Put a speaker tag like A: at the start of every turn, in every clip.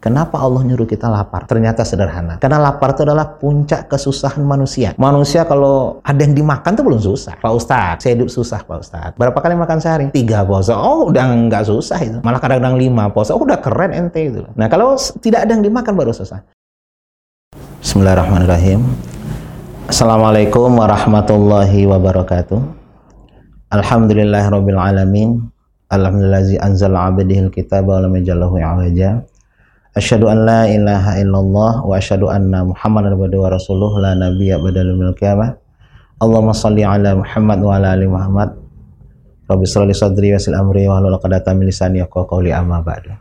A: Kenapa Allah nyuruh kita lapar? Ternyata sederhana. Karena lapar itu adalah puncak kesusahan manusia. Manusia kalau ada yang dimakan tuh belum susah. Pak Ustadz, saya hidup susah Pak Ustadz. Berapa kali makan sehari? Tiga Ustadz. Oh udah nggak susah itu. Malah kadang-kadang lima Ustadz. Oh udah keren ente itu. Nah kalau tidak ada yang dimakan baru susah. Bismillahirrahmanirrahim. Assalamualaikum warahmatullahi wabarakatuh. Alhamdulillahirrabbilalamin. Alhamdulillahi anzala abdihil kitab wa lam. Asyhadu an la ilaha illallah wa asyhadu anna Muhammadan abduhu wa rasuluh la nabiyya badalu minal qiyamah. Allahumma shalli ala Muhammad wa ala ali Muhammad. Rabbi shalli sadri wa sil amri wa hlul 'uqdatam min lisani yafqahu qawli amma ba'du.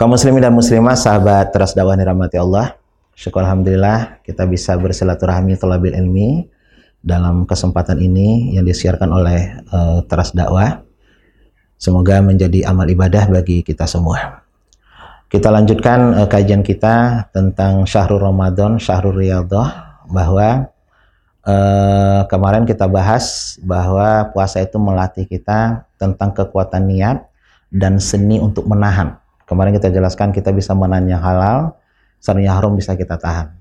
A: Kaum muslimin dan muslimah, sahabat teras dakwah dirahmati Allah. Syukur alhamdulillah kita bisa bersilaturahmi talabil ilmi dalam kesempatan ini yang disiarkan oleh uh, teras dakwah. Semoga menjadi amal ibadah bagi kita semua. Kita lanjutkan uh, kajian kita tentang Syahrul Ramadan, Syahrul Riyadhah bahwa uh, kemarin kita bahas bahwa puasa itu melatih kita tentang kekuatan niat dan seni untuk menahan. Kemarin kita jelaskan kita bisa menahan yang halal, yang haram bisa kita tahan.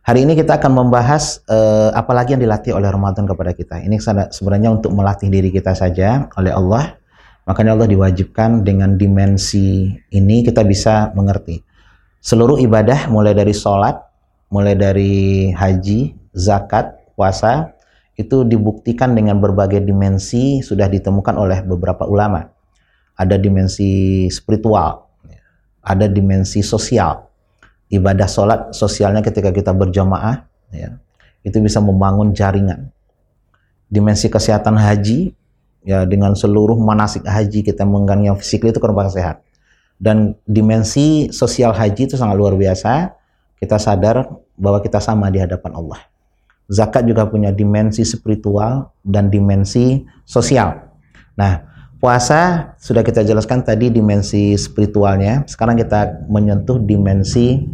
A: Hari ini kita akan membahas uh, apalagi yang dilatih oleh Ramadan kepada kita. Ini sebenarnya untuk melatih diri kita saja oleh Allah Makanya Allah diwajibkan dengan dimensi ini kita bisa mengerti. Seluruh ibadah mulai dari sholat, mulai dari haji, zakat, puasa, itu dibuktikan dengan berbagai dimensi sudah ditemukan oleh beberapa ulama. Ada dimensi spiritual, ada dimensi sosial. Ibadah sholat sosialnya ketika kita berjamaah, ya, itu bisa membangun jaringan. Dimensi kesehatan haji ya dengan seluruh manasik haji kita mengganggu yang fisik itu kurang sehat. Dan dimensi sosial haji itu sangat luar biasa. Kita sadar bahwa kita sama di hadapan Allah. Zakat juga punya dimensi spiritual dan dimensi sosial. Nah puasa sudah kita jelaskan tadi dimensi spiritualnya. Sekarang kita menyentuh dimensi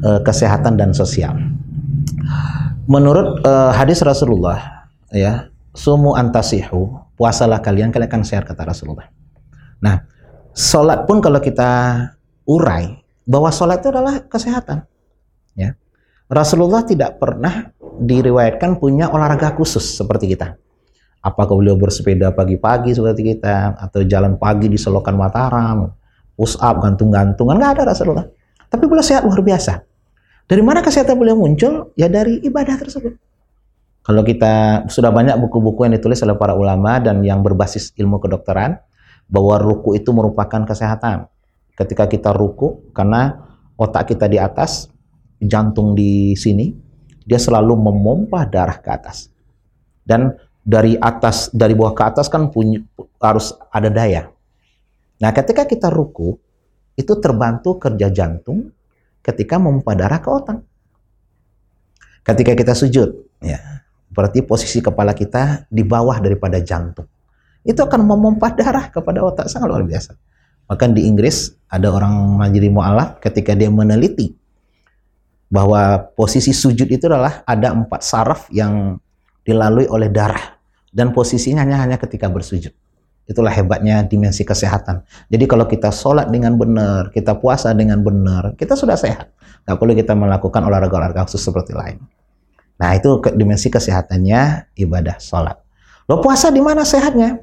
A: uh, kesehatan dan sosial. Menurut uh, hadis Rasulullah ya sumu antasihu, puasalah kalian, kalian akan sehat kata Rasulullah. Nah, sholat pun kalau kita urai, bahwa sholat itu adalah kesehatan. Ya. Rasulullah tidak pernah diriwayatkan punya olahraga khusus seperti kita. Apakah beliau bersepeda pagi-pagi seperti kita, atau jalan pagi di selokan Mataram, push up, gantung-gantungan, nggak ada Rasulullah. Tapi beliau sehat luar biasa. Dari mana kesehatan beliau muncul? Ya dari ibadah tersebut. Kalau kita sudah banyak buku-buku yang ditulis oleh para ulama dan yang berbasis ilmu kedokteran bahwa ruku itu merupakan kesehatan. Ketika kita ruku karena otak kita di atas, jantung di sini, dia selalu memompa darah ke atas. Dan dari atas dari bawah ke atas kan punya, harus ada daya. Nah, ketika kita ruku, itu terbantu kerja jantung ketika memompa darah ke otak. Ketika kita sujud, ya Berarti posisi kepala kita di bawah daripada jantung. Itu akan memompa darah kepada otak sangat luar biasa. Bahkan di Inggris ada orang majiri mu'alaf ketika dia meneliti bahwa posisi sujud itu adalah ada empat saraf yang dilalui oleh darah dan posisinya hanya hanya ketika bersujud. Itulah hebatnya dimensi kesehatan. Jadi kalau kita sholat dengan benar, kita puasa dengan benar, kita sudah sehat. Gak perlu kita melakukan olahraga-olahraga khusus seperti lain. Nah, itu dimensi kesehatannya ibadah sholat. Lo puasa di mana sehatnya?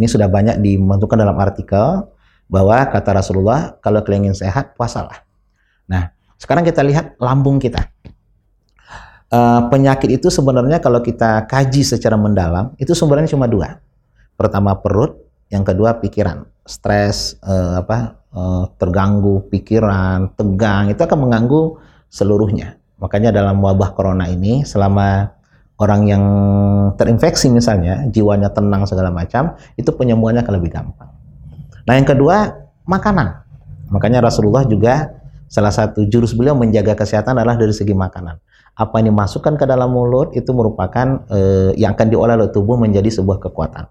A: Ini sudah banyak dibentukkan dalam artikel bahwa kata Rasulullah, kalau kalian ingin sehat, puasalah. Nah, sekarang kita lihat lambung kita. Uh, penyakit itu sebenarnya kalau kita kaji secara mendalam, itu sumbernya cuma dua. Pertama perut, yang kedua pikiran. Stres, uh, apa, uh, terganggu pikiran, tegang, itu akan mengganggu seluruhnya. Makanya dalam wabah corona ini selama orang yang terinfeksi misalnya jiwanya tenang segala macam, itu penyembuhannya akan lebih gampang. Nah, yang kedua, makanan. Makanya Rasulullah juga salah satu jurus beliau menjaga kesehatan adalah dari segi makanan. Apa yang dimasukkan ke dalam mulut itu merupakan eh, yang akan diolah oleh tubuh menjadi sebuah kekuatan.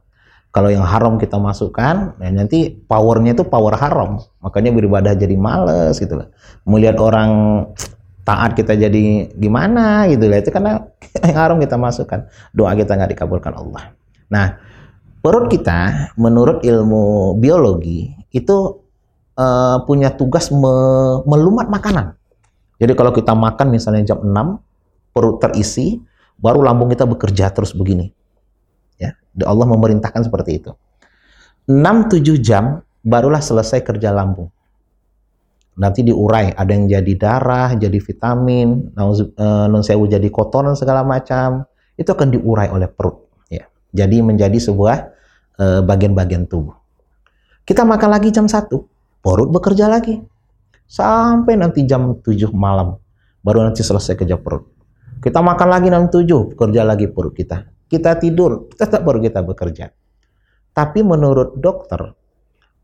A: Kalau yang haram kita masukkan, ya nanti powernya itu power haram. Makanya beribadah jadi males gitu loh. Melihat orang taat kita jadi gimana gitu lah itu karena yang haram kita masukkan doa kita nggak dikabulkan Allah nah perut kita menurut ilmu biologi itu uh, punya tugas me melumat makanan. Jadi kalau kita makan misalnya jam 6, perut terisi, baru lambung kita bekerja terus begini. Ya, Allah memerintahkan seperti itu. 6-7 jam barulah selesai kerja lambung. Nanti diurai, ada yang jadi darah, jadi vitamin, eh, non sewu jadi kotoran segala macam, itu akan diurai oleh perut. Ya, jadi menjadi sebuah eh, bagian-bagian tubuh. Kita makan lagi jam 1, perut bekerja lagi. Sampai nanti jam 7 malam, baru nanti selesai kerja perut. Kita makan lagi jam 7, bekerja lagi perut kita. Kita tidur, tetap perut kita bekerja. Tapi menurut dokter,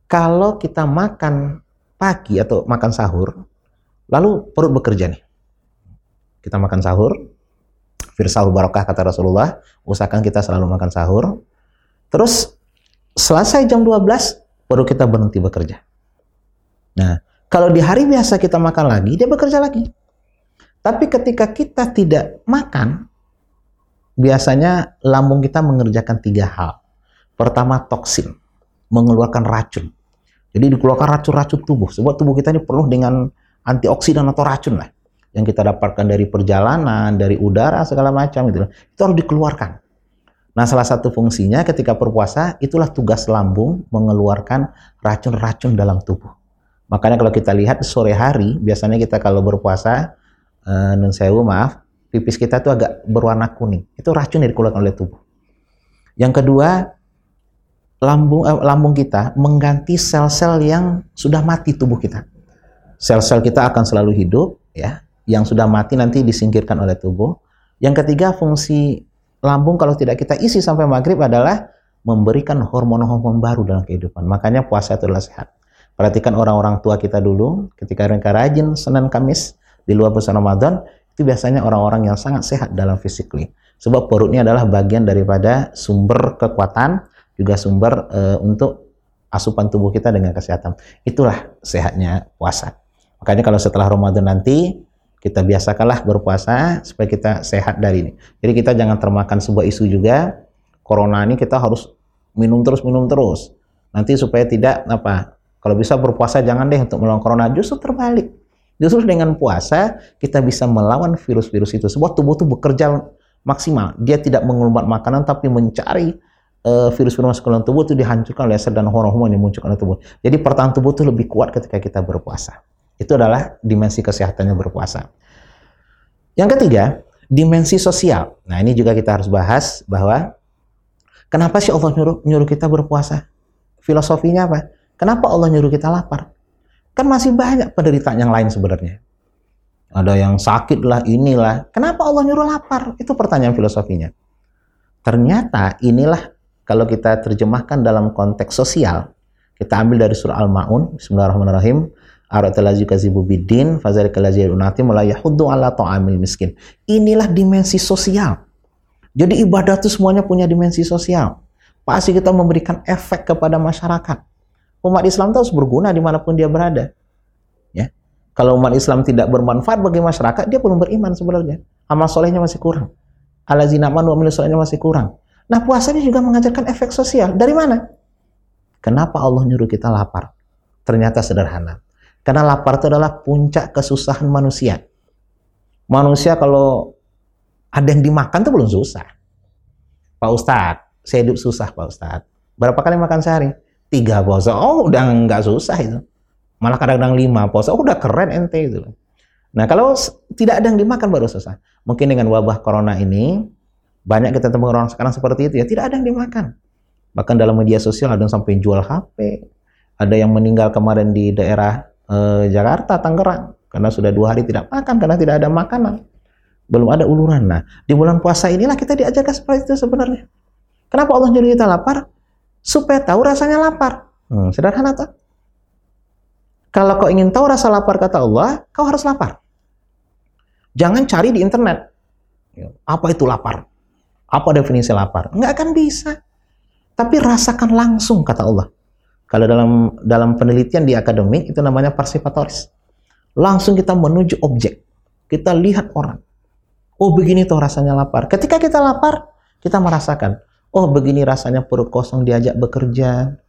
A: kalau kita makan pagi atau makan sahur, lalu perut bekerja nih. Kita makan sahur, firsahur barokah kata Rasulullah, usahakan kita selalu makan sahur. Terus selesai jam 12, perut kita berhenti bekerja. Nah, kalau di hari biasa kita makan lagi, dia bekerja lagi. Tapi ketika kita tidak makan, biasanya lambung kita mengerjakan tiga hal. Pertama toksin, mengeluarkan racun. Jadi dikeluarkan racun-racun tubuh. Sebab tubuh kita ini penuh dengan antioksidan atau racun lah. Yang kita dapatkan dari perjalanan, dari udara, segala macam itu. Itu harus dikeluarkan. Nah, salah satu fungsinya ketika berpuasa, itulah tugas lambung mengeluarkan racun-racun dalam tubuh. Makanya kalau kita lihat sore hari, biasanya kita kalau berpuasa, eh, non sewu maaf, pipis kita tuh agak berwarna kuning. Itu racun yang dikeluarkan oleh tubuh. Yang kedua, lambung eh, lambung kita mengganti sel-sel yang sudah mati tubuh kita. Sel-sel kita akan selalu hidup ya, yang sudah mati nanti disingkirkan oleh tubuh. Yang ketiga fungsi lambung kalau tidak kita isi sampai maghrib adalah memberikan hormon-hormon baru dalam kehidupan. Makanya puasa itu adalah sehat. Perhatikan orang-orang tua kita dulu ketika mereka rajin Senin Kamis di luar puasa Ramadan itu biasanya orang-orang yang sangat sehat dalam physically. Sebab perutnya adalah bagian daripada sumber kekuatan juga sumber uh, untuk asupan tubuh kita dengan kesehatan. Itulah sehatnya puasa. Makanya kalau setelah Ramadan nanti kita biasakanlah berpuasa supaya kita sehat dari ini. Jadi kita jangan termakan sebuah isu juga corona ini kita harus minum terus minum terus. Nanti supaya tidak apa? Kalau bisa berpuasa jangan deh untuk melawan corona. Justru terbalik. Justru dengan puasa kita bisa melawan virus-virus itu. Sebuah tubuh itu bekerja maksimal. Dia tidak mengelumat makanan tapi mencari virus-virus masuk ke dalam tubuh itu dihancurkan oleh dan hormon yang muncul dalam tubuh. Jadi pertahanan tubuh itu lebih kuat ketika kita berpuasa. Itu adalah dimensi kesehatannya berpuasa. Yang ketiga, dimensi sosial. Nah, ini juga kita harus bahas bahwa kenapa sih Allah nyuruh, nyuruh kita berpuasa? Filosofinya apa? Kenapa Allah nyuruh kita lapar? Kan masih banyak penderitaan yang lain sebenarnya. Ada yang sakit lah, inilah. Kenapa Allah nyuruh lapar? Itu pertanyaan filosofinya. Ternyata inilah kalau kita terjemahkan dalam konteks sosial, kita ambil dari surah Al-Maun, Bismillahirrahmanirrahim, bidin, miskin. Inilah dimensi sosial. Jadi ibadah itu semuanya punya dimensi sosial. Pasti kita memberikan efek kepada masyarakat. Umat Islam itu harus berguna di mana pun dia berada. Ya. Kalau umat Islam tidak bermanfaat bagi masyarakat, dia belum beriman sebenarnya. Amal solehnya masih kurang. Alazina manu wa masih kurang. Nah puasanya juga mengajarkan efek sosial. Dari mana? Kenapa Allah nyuruh kita lapar? Ternyata sederhana. Karena lapar itu adalah puncak kesusahan manusia. Manusia kalau ada yang dimakan itu belum susah. Pak Ustadz, saya hidup susah Pak Ustadz. Berapa kali makan sehari? Tiga Ustadz. Oh udah nggak susah itu. Malah kadang-kadang lima Ustadz. Oh, udah keren ente itu. Nah kalau tidak ada yang dimakan baru susah. Mungkin dengan wabah corona ini, banyak kita temui orang sekarang seperti itu ya, tidak ada yang dimakan. Bahkan dalam media sosial ada yang sampai jual HP, ada yang meninggal kemarin di daerah eh, Jakarta, Tangerang, karena sudah dua hari tidak makan, karena tidak ada makanan. Belum ada uluran. Nah, di bulan puasa inilah kita diajarkan seperti itu sebenarnya. Kenapa Allah nyuruh kita lapar? Supaya tahu rasanya lapar. Hmm, sederhana tuh. Kalau kau ingin tahu rasa lapar kata Allah, kau harus lapar. Jangan cari di internet. Apa itu lapar? Apa definisi lapar? Enggak akan bisa. Tapi rasakan langsung kata Allah. Kalau dalam dalam penelitian di akademik itu namanya parsifatoris. Langsung kita menuju objek. Kita lihat orang. Oh begini tuh rasanya lapar. Ketika kita lapar, kita merasakan. Oh begini rasanya perut kosong diajak bekerja.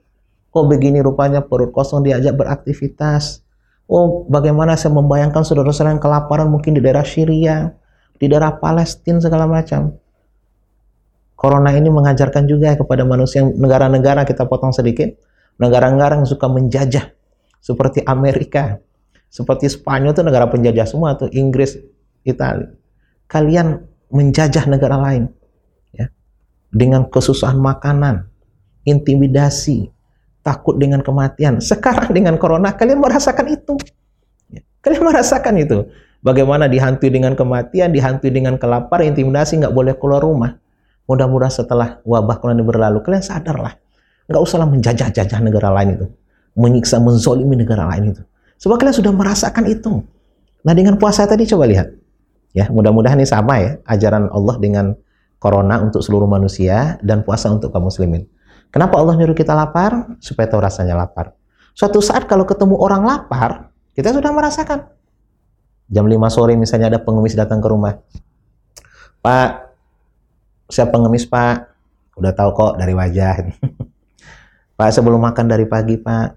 A: Oh begini rupanya perut kosong diajak beraktivitas. Oh bagaimana saya membayangkan saudara-saudara yang kelaparan mungkin di daerah Syria, di daerah Palestina segala macam. Corona ini mengajarkan juga kepada manusia negara-negara kita potong sedikit, negara-negara yang suka menjajah seperti Amerika, seperti Spanyol itu negara penjajah semua tuh, Inggris, Italia. Kalian menjajah negara lain ya. Dengan kesusahan makanan, intimidasi, takut dengan kematian. Sekarang dengan corona kalian merasakan itu. Ya. Kalian merasakan itu. Bagaimana dihantui dengan kematian, dihantui dengan kelaparan, intimidasi, nggak boleh keluar rumah. Mudah-mudahan setelah wabah corona berlalu, kalian sadarlah. Nggak usahlah menjajah-jajah negara lain itu. Menyiksa, menzolimi negara lain itu. Sebab kalian sudah merasakan itu. Nah dengan puasa tadi coba lihat. Ya, mudah-mudahan ini sama ya, ajaran Allah dengan corona untuk seluruh manusia dan puasa untuk kaum muslimin. Kenapa Allah nyuruh kita lapar? Supaya tahu rasanya lapar. Suatu saat kalau ketemu orang lapar, kita sudah merasakan. Jam 5 sore misalnya ada pengemis datang ke rumah. Pak, siapa pengemis Pak? Udah tahu kok dari wajah. Pak, saya belum makan dari pagi Pak.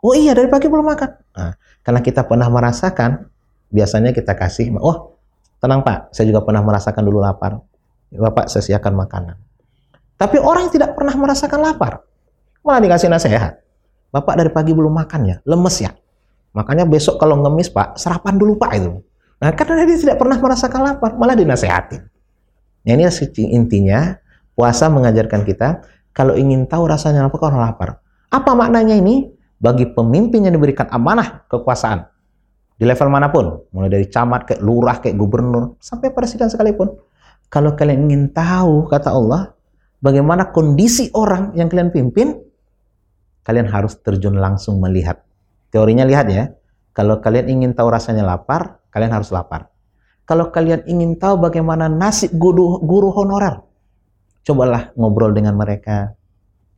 A: Oh iya, dari pagi belum makan. Nah, karena kita pernah merasakan, biasanya kita kasih, oh tenang Pak, saya juga pernah merasakan dulu lapar. Bapak, saya siapkan makanan. Tapi orang yang tidak pernah merasakan lapar, malah dikasih nasihat. Bapak dari pagi belum makan ya, lemes ya. Makanya besok kalau ngemis Pak, sarapan dulu Pak itu. Nah karena dia tidak pernah merasakan lapar, malah dinasehatin. Nah, ini intinya, puasa mengajarkan kita, kalau ingin tahu rasanya lapar, kalau lapar. Apa maknanya ini? Bagi pemimpin yang diberikan amanah kekuasaan, di level mana pun, mulai dari camat, ke lurah, ke gubernur, sampai presiden sekalipun. Kalau kalian ingin tahu, kata Allah, bagaimana kondisi orang yang kalian pimpin, kalian harus terjun langsung melihat. Teorinya lihat ya, kalau kalian ingin tahu rasanya lapar, kalian harus lapar. Kalau kalian ingin tahu bagaimana nasib guru, guru honorer, cobalah ngobrol dengan mereka.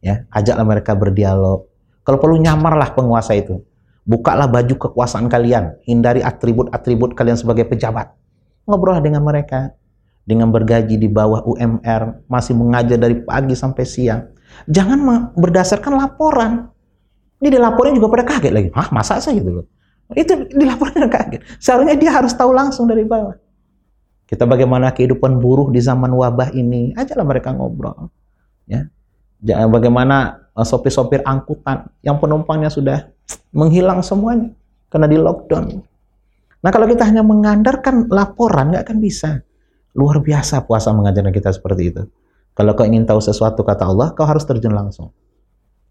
A: Ya, ajaklah mereka berdialog. Kalau perlu nyamarlah penguasa itu. Bukalah baju kekuasaan kalian, hindari atribut-atribut kalian sebagai pejabat. Ngobrollah dengan mereka dengan bergaji di bawah UMR, masih mengajar dari pagi sampai siang. Jangan berdasarkan laporan. Ini dilaporin juga pada kaget lagi. Hah, masa sih gitu loh. Itu dilaporin kaget. Seharusnya dia harus tahu langsung dari bawah. Kita bagaimana kehidupan buruh di zaman wabah ini, ajalah mereka ngobrol. Ya. Bagaimana eh, sopir-sopir angkutan yang penumpangnya sudah menghilang semuanya karena di lockdown. Nah kalau kita hanya mengandalkan laporan nggak akan bisa. Luar biasa puasa mengajarkan kita seperti itu. Kalau kau ingin tahu sesuatu kata Allah, kau harus terjun langsung.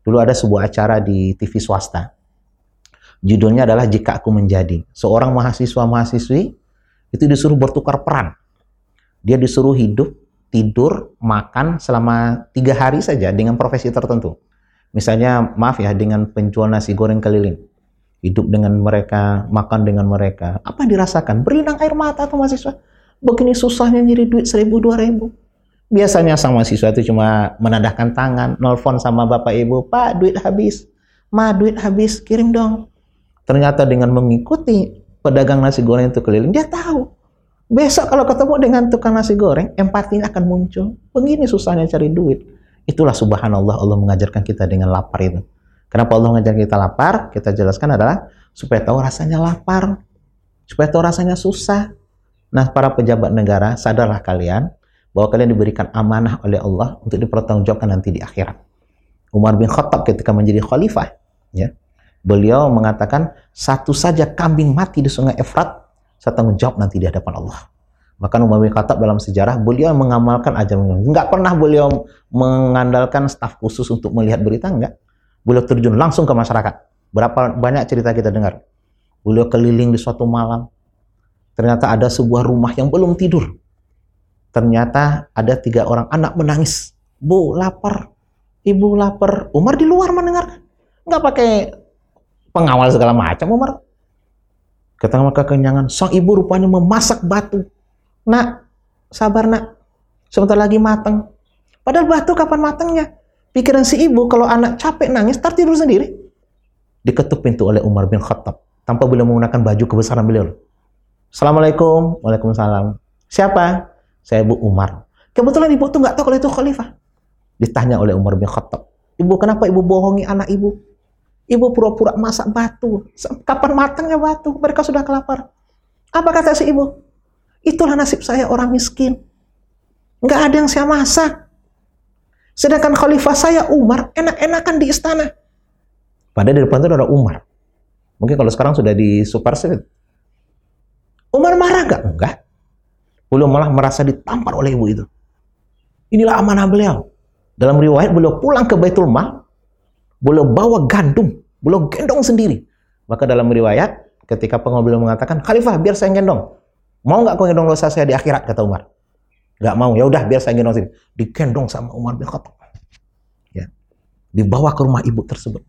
A: Dulu ada sebuah acara di TV swasta. Judulnya adalah Jika Aku Menjadi. Seorang mahasiswa-mahasiswi itu disuruh bertukar peran. Dia disuruh hidup, tidur, makan selama tiga hari saja dengan profesi tertentu. Misalnya, maaf ya, dengan penjual nasi goreng keliling. Hidup dengan mereka, makan dengan mereka. Apa dirasakan? Berlinang air mata atau mahasiswa Begini susahnya nyari duit seribu dua ribu. Biasanya sama siswa itu cuma menadahkan tangan, nelfon sama bapak ibu, Pak duit habis, Ma duit habis, kirim dong. Ternyata dengan mengikuti pedagang nasi goreng itu keliling, dia tahu. Besok kalau ketemu dengan tukang nasi goreng, empatinya akan muncul. Begini susahnya cari duit. Itulah subhanallah Allah mengajarkan kita dengan lapar itu. Kenapa Allah mengajarkan kita lapar? Kita jelaskan adalah supaya tahu rasanya lapar. Supaya tahu rasanya susah. Nah, para pejabat negara, sadarlah kalian bahwa kalian diberikan amanah oleh Allah untuk dipertanggungjawabkan nanti di akhirat. Umar bin Khattab ketika menjadi khalifah, ya, beliau mengatakan satu saja kambing mati di sungai Efrat, saya tanggung jawab nanti di hadapan Allah. Maka Umar bin Khattab dalam sejarah beliau mengamalkan ajaran Enggak pernah beliau mengandalkan staf khusus untuk melihat berita, enggak. Beliau terjun langsung ke masyarakat. Berapa banyak cerita kita dengar. Beliau keliling di suatu malam, Ternyata ada sebuah rumah yang belum tidur. Ternyata ada tiga orang anak menangis. Bu, lapar. Ibu lapar. Umar di luar mendengar. Nggak pakai pengawal segala macam Umar. Ketika kekenyangan, sang ibu rupanya memasak batu. Nak, sabar nak. Sebentar lagi matang. Padahal batu kapan matangnya? Pikiran si ibu kalau anak capek nangis, tar tidur sendiri. Diketuk pintu oleh Umar bin Khattab. Tanpa beliau menggunakan baju kebesaran beliau. Assalamualaikum. Waalaikumsalam. Siapa? Saya Bu Umar. Kebetulan ibu tuh nggak tahu kalau itu khalifah. Ditanya oleh Umar bin Khattab. Ibu kenapa ibu bohongi anak ibu? Ibu pura-pura masak batu. Kapan matangnya batu? Mereka sudah kelapar. Apa kata si ibu? Itulah nasib saya orang miskin. Nggak ada yang saya masak. Sedangkan khalifah saya Umar enak-enakan di istana. Padahal di depan itu ada Umar. Mungkin kalau sekarang sudah di superset. Umar marah nggak? Enggak. Beliau malah merasa ditampar oleh ibu itu. Inilah amanah beliau. Dalam riwayat beliau pulang ke Baitul Mal, beliau bawa gandum, beliau gendong sendiri. Maka dalam riwayat ketika pengobrol mengatakan, Khalifah biar saya gendong. Mau nggak kau gendong dosa saya di akhirat kata Umar. Nggak mau. Ya udah biar saya gendong sini. Digendong sama Umar bin Khattab. Ya. Dibawa ke rumah ibu tersebut.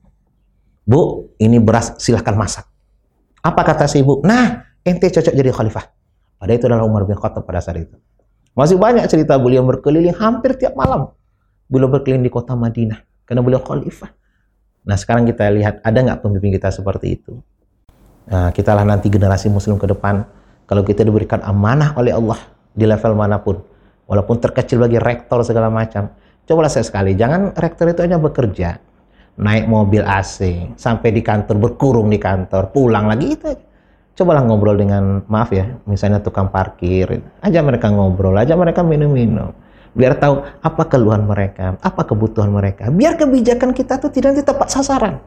A: Bu, ini beras silahkan masak. Apa kata si ibu? Nah, ente cocok jadi khalifah. Pada itu adalah Umar bin Khattab pada saat itu. Masih banyak cerita beliau berkeliling hampir tiap malam. Beliau berkeliling di kota Madinah karena beliau khalifah. Nah sekarang kita lihat ada nggak pemimpin kita seperti itu? Nah, kita lah nanti generasi muslim ke depan kalau kita diberikan amanah oleh Allah di level mana pun walaupun terkecil bagi rektor segala macam cobalah saya sekali jangan rektor itu hanya bekerja naik mobil AC sampai di kantor berkurung di kantor pulang lagi itu cobalah ngobrol dengan maaf ya misalnya tukang parkir aja mereka ngobrol aja mereka minum-minum biar tahu apa keluhan mereka apa kebutuhan mereka. Biar kebijakan kita tuh tidak tepat sasaran.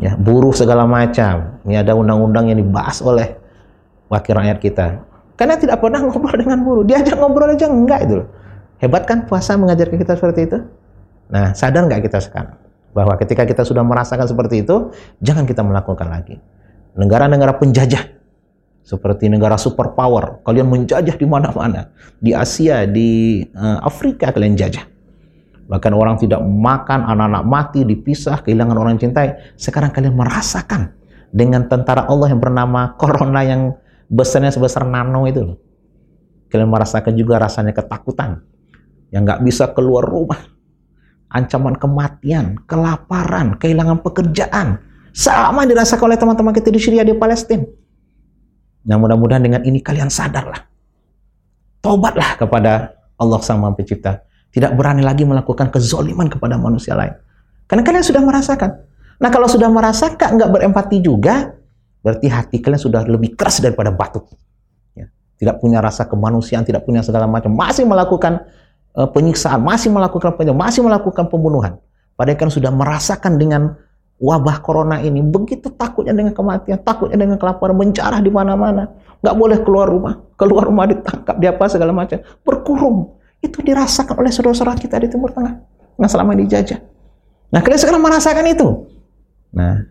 A: Ya buruh segala macam. Ini ada undang-undang yang dibahas oleh wakil rakyat kita. Karena tidak pernah ngobrol dengan buruh. Diajak ngobrol aja enggak itu hebat kan puasa mengajarkan kita seperti itu? Nah sadar nggak kita sekarang? Bahwa ketika kita sudah merasakan seperti itu jangan kita melakukan lagi. Negara-negara penjajah seperti negara superpower. Kalian menjajah di mana-mana. Di Asia di uh, Afrika kalian jajah. Bahkan orang tidak makan anak-anak mati dipisah kehilangan orang yang cintai. Sekarang kalian merasakan dengan tentara Allah yang bernama Corona yang besarnya sebesar nano itu kalian merasakan juga rasanya ketakutan. Yang nggak bisa keluar rumah. Ancaman kematian kelaparan kehilangan pekerjaan. Sama dirasakan oleh teman-teman kita di Syria di Palestina. Nah mudah-mudahan dengan ini kalian sadarlah. Tobatlah kepada Allah Sang Maha Pencipta. Tidak berani lagi melakukan kezoliman kepada manusia lain. Karena kalian sudah merasakan. Nah kalau sudah merasakan, nggak berempati juga, berarti hati kalian sudah lebih keras daripada batu. Ya. Tidak punya rasa kemanusiaan, tidak punya segala macam. Masih melakukan uh, penyiksaan, masih melakukan penyiksaan, masih melakukan pembunuhan. Padahal kalian sudah merasakan dengan wabah corona ini begitu takutnya dengan kematian, takutnya dengan kelaparan, mencarah di mana-mana. Nggak boleh keluar rumah. Keluar rumah ditangkap, di apa segala macam. Berkurung. Itu dirasakan oleh saudara-saudara kita di Timur Tengah. Yang selama dijajah. Nah, kalian sekarang merasakan itu. Nah,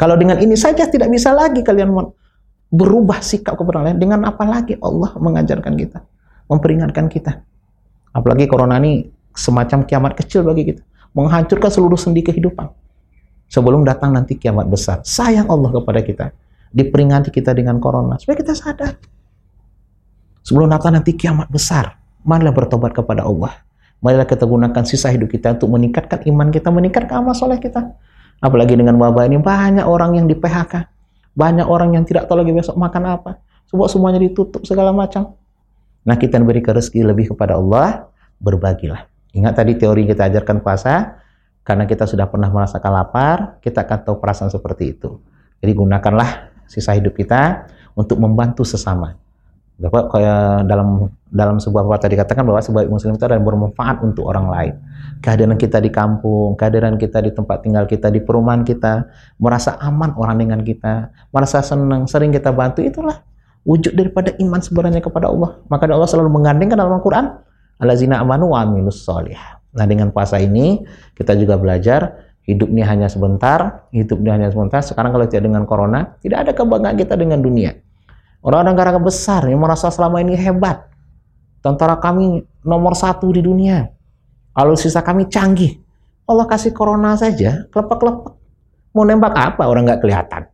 A: kalau dengan ini saja tidak bisa lagi kalian berubah sikap kepada lain. Dengan apa lagi Allah mengajarkan kita, memperingatkan kita. Apalagi corona ini semacam kiamat kecil bagi kita. Menghancurkan seluruh sendi kehidupan sebelum datang nanti kiamat besar. Sayang Allah kepada kita. Diperingati kita dengan corona. Supaya kita sadar. Sebelum datang nanti kiamat besar. Marilah bertobat kepada Allah. Marilah kita gunakan sisa hidup kita untuk meningkatkan iman kita, meningkatkan amal soleh kita. Apalagi dengan wabah ini, banyak orang yang di PHK. Banyak orang yang tidak tahu lagi besok makan apa. Semua semuanya ditutup segala macam. Nah kita berikan rezeki lebih kepada Allah, berbagilah. Ingat tadi teori kita ajarkan puasa, karena kita sudah pernah merasakan lapar, kita akan tahu perasaan seperti itu. Jadi gunakanlah sisa hidup kita untuk membantu sesama. Bapak kayak dalam dalam sebuah bapak tadi katakan bahwa sebagai muslim itu adalah bermanfaat untuk orang lain. Kehadiran kita di kampung, kehadiran kita di tempat tinggal kita, di perumahan kita, merasa aman orang dengan kita, merasa senang, sering kita bantu, itulah wujud daripada iman sebenarnya kepada Allah. Maka Allah selalu menggandengkan dalam Al-Quran, Alazina amanu wa amilus solih. Nah dengan puasa ini kita juga belajar hidup ini hanya sebentar, hidup ini hanya sebentar. Sekarang kalau tidak dengan corona, tidak ada kebanggaan kita dengan dunia. Orang-orang negara besar yang merasa selama ini hebat. Tentara kami nomor satu di dunia. Alutsista kami canggih. Allah kasih corona saja, kelepek-kelepek. Mau nembak apa orang nggak kelihatan.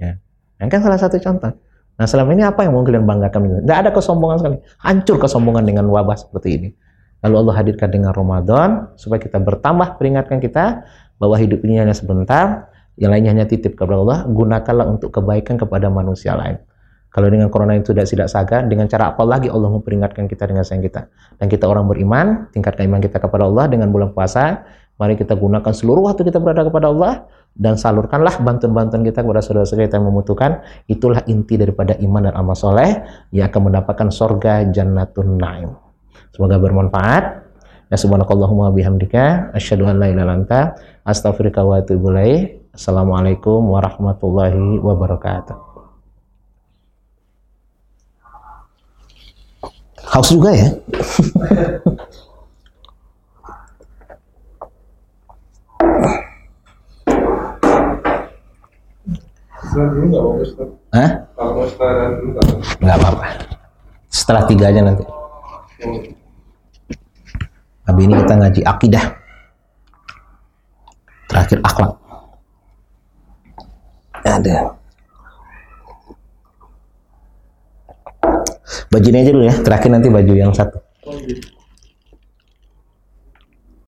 A: Ya. Yang kan salah satu contoh. Nah selama ini apa yang mau kalian banggakan? Tidak ada kesombongan sekali. Hancur kesombongan dengan wabah seperti ini. Lalu Allah hadirkan dengan Ramadan supaya kita bertambah peringatkan kita bahwa hidup ini hanya sebentar, yang lainnya hanya titip kepada Allah, gunakanlah untuk kebaikan kepada manusia lain. Kalau dengan corona itu tidak tidak saga, dengan cara apa lagi Allah memperingatkan kita dengan sayang kita? Dan kita orang beriman, tingkatkan iman kita kepada Allah dengan bulan puasa, Mari kita gunakan seluruh waktu kita berada kepada Allah dan salurkanlah bantuan-bantuan kita kepada saudara-saudara kita yang membutuhkan. Itulah inti daripada iman dan amal soleh yang akan mendapatkan sorga jannatun naim. Semoga bermanfaat. Ya subhanakallahumma bihamdika asyhadu an la ilaha illa anta astaghfiruka wa atubu ilaik. Assalamualaikum warahmatullahi wabarakatuh. Haus juga ya? Hah?
B: Nggak apa-apa.
A: Nggak apa-apa. Setelah tiga aja nanti. Habis ini kita ngaji akidah. Terakhir akhlak. Ada. Baju ini aja dulu ya. Terakhir nanti baju yang satu.